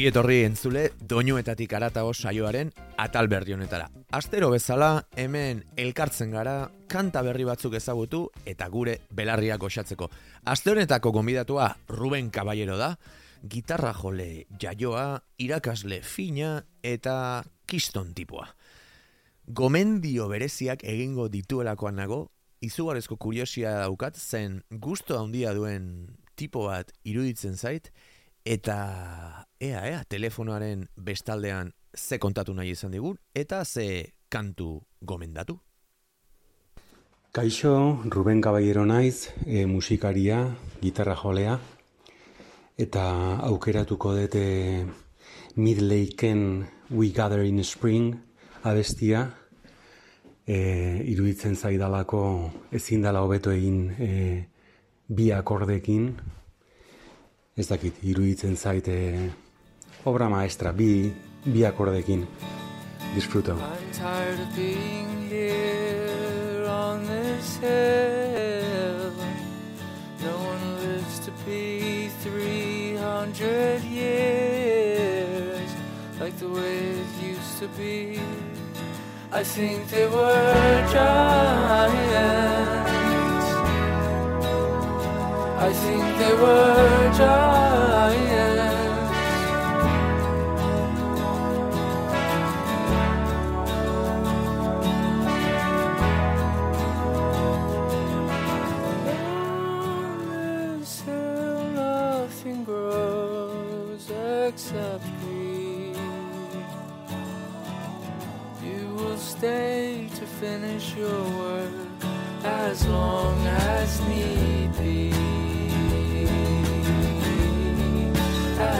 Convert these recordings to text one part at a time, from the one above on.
Ongi etorri entzule doinuetatik aratago saioaren atal berri honetara. Astero bezala hemen elkartzen gara kanta berri batzuk ezagutu eta gure belarriak osatzeko. Aste honetako gonbidatua Ruben Caballero da, gitarra jole jaioa, irakasle fina eta kiston tipua. Gomendio bereziak egingo dituelakoan nago, izugarezko kuriosia daukat zen gusto handia duen tipo bat iruditzen zait, eta ea, ea, telefonoaren bestaldean ze kontatu nahi izan digun, eta ze kantu gomendatu. Kaixo, Ruben Caballero naiz, e, musikaria, gitarra jolea, eta aukeratuko dute Midlaken We Gather in Spring abestia, e, iruditzen zaidalako ezin dela hobeto egin e, bi akordekin, ez dakit, iruditzen zaite obra maestra, bi, bi akordekin. Disfruto. I'm tired of being here on this hill No one lives to be 300 years Like the way it used to be I think they were giants I think they were giants. nothing grows except greed. You will stay to finish your work as long as need be.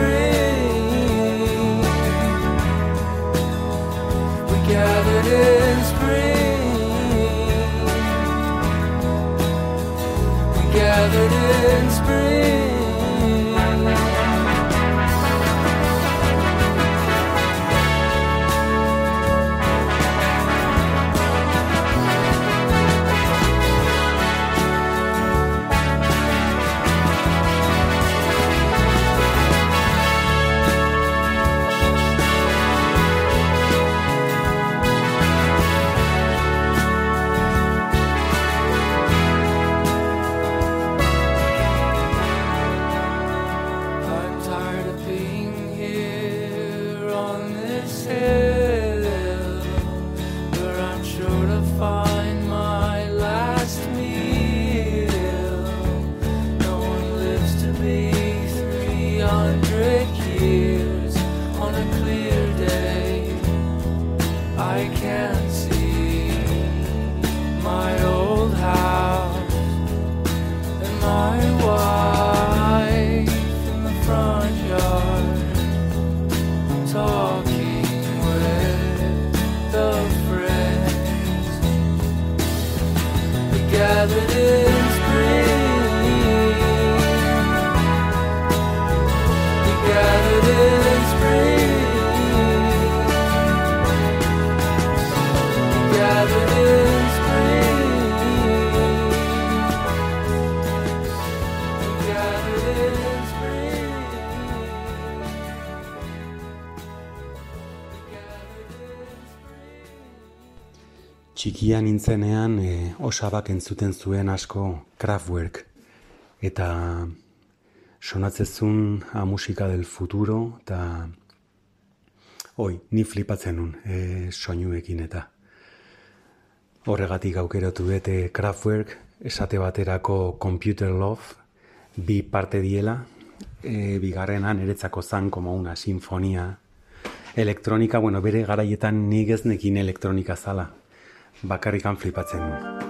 in Txikia nintzenean e, osabak entzuten zuen asko Kraftwerk. Eta sonatzezun a musika del futuro eta oi, ni flipatzen nun e, soinuekin eta. Horregatik aukeratu bete Kraftwerk esate baterako Computer Love bi parte diela. E, bigarrenan eretzako zan como una sinfonia elektronika, bueno, bere garaietan nik ez nekin elektronika zala bakarrikan flipatzen du.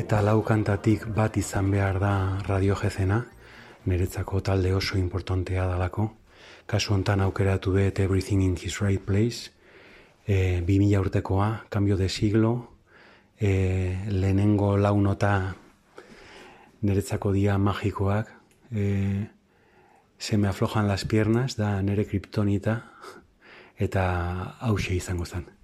Eta lau kantatik bat izan behar da radio jezena, niretzako talde oso importantea dalako. Kasu hontan aukeratu bet Everything in His Right Place, e, 2000 urtekoa, Cambio de Siglo, e, lehenengo launota niretzako dia magikoak, e, se me aflojan las piernas, da nere kriptonita, eta hause izango zen.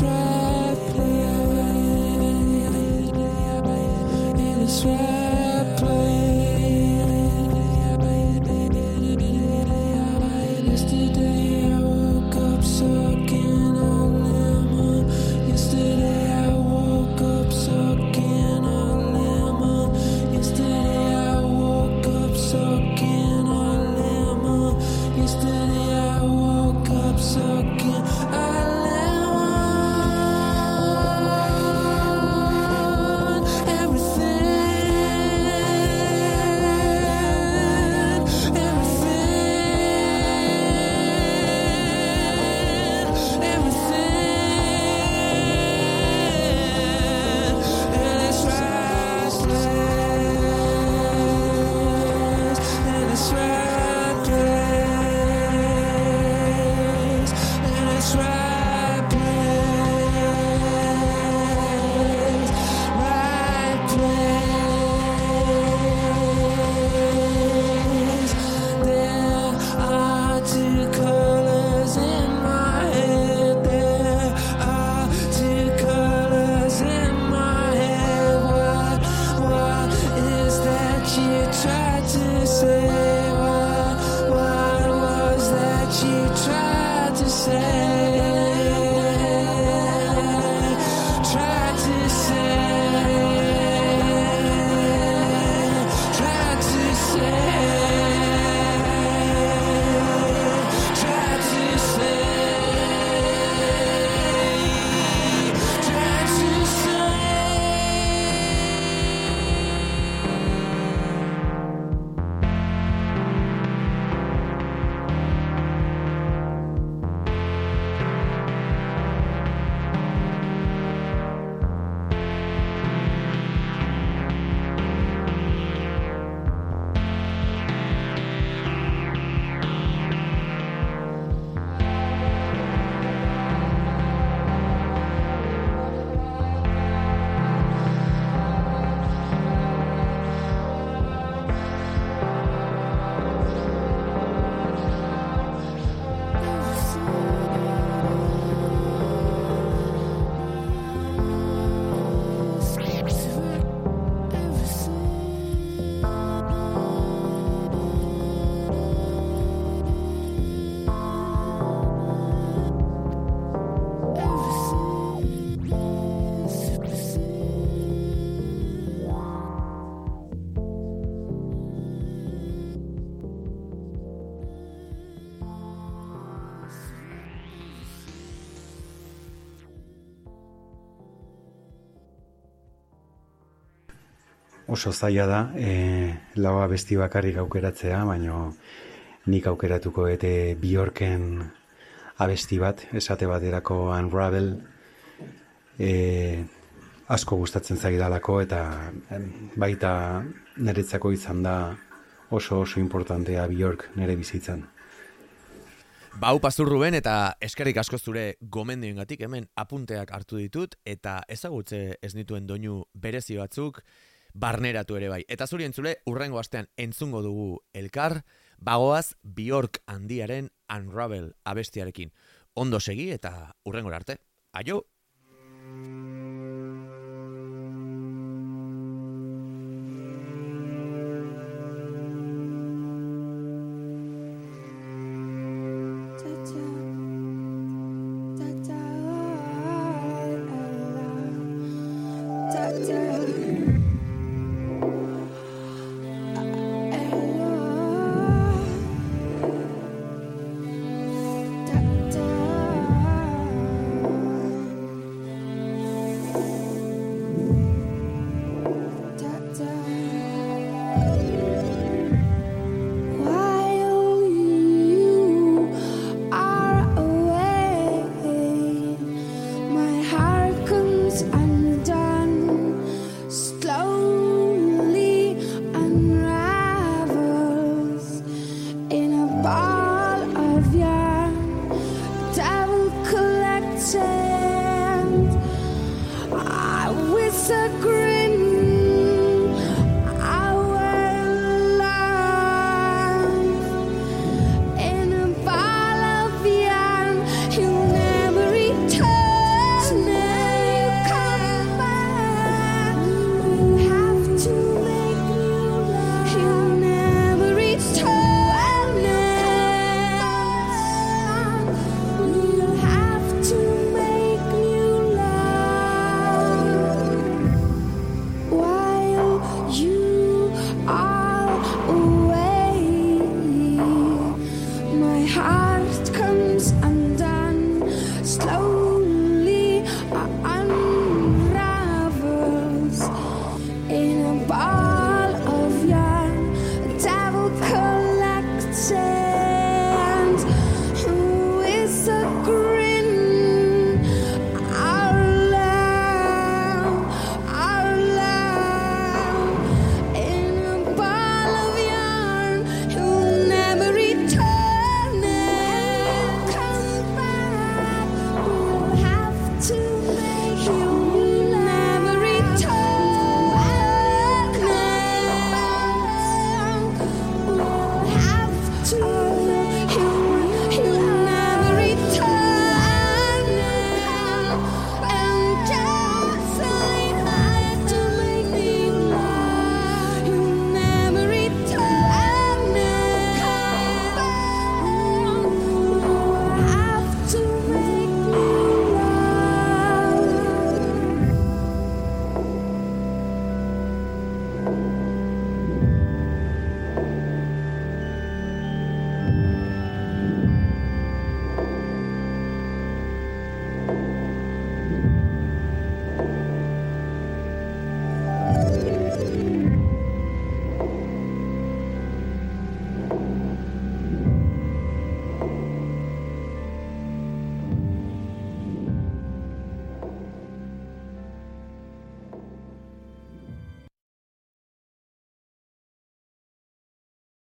try. Oso zaila da e, laua besti bakarrik aukeratzea, baino nik aukeratuko ete Bjorken abesti bat, esate baterako Unravel e, asko gustatzen zaidalako eta baita niretzako izan da oso oso importantea Bjork nire bizitzan. Bau pazurruen eta eskerrik asko zure gomendioengatik hemen apunteak hartu ditut eta ezagutze ez nituen doinu berezi batzuk barneratu ere bai. Eta zuri entzule, urrengo astean entzungo dugu elkar, bagoaz Bjork handiaren Unravel abestiarekin. Ondo segi eta urrengo arte. Aio!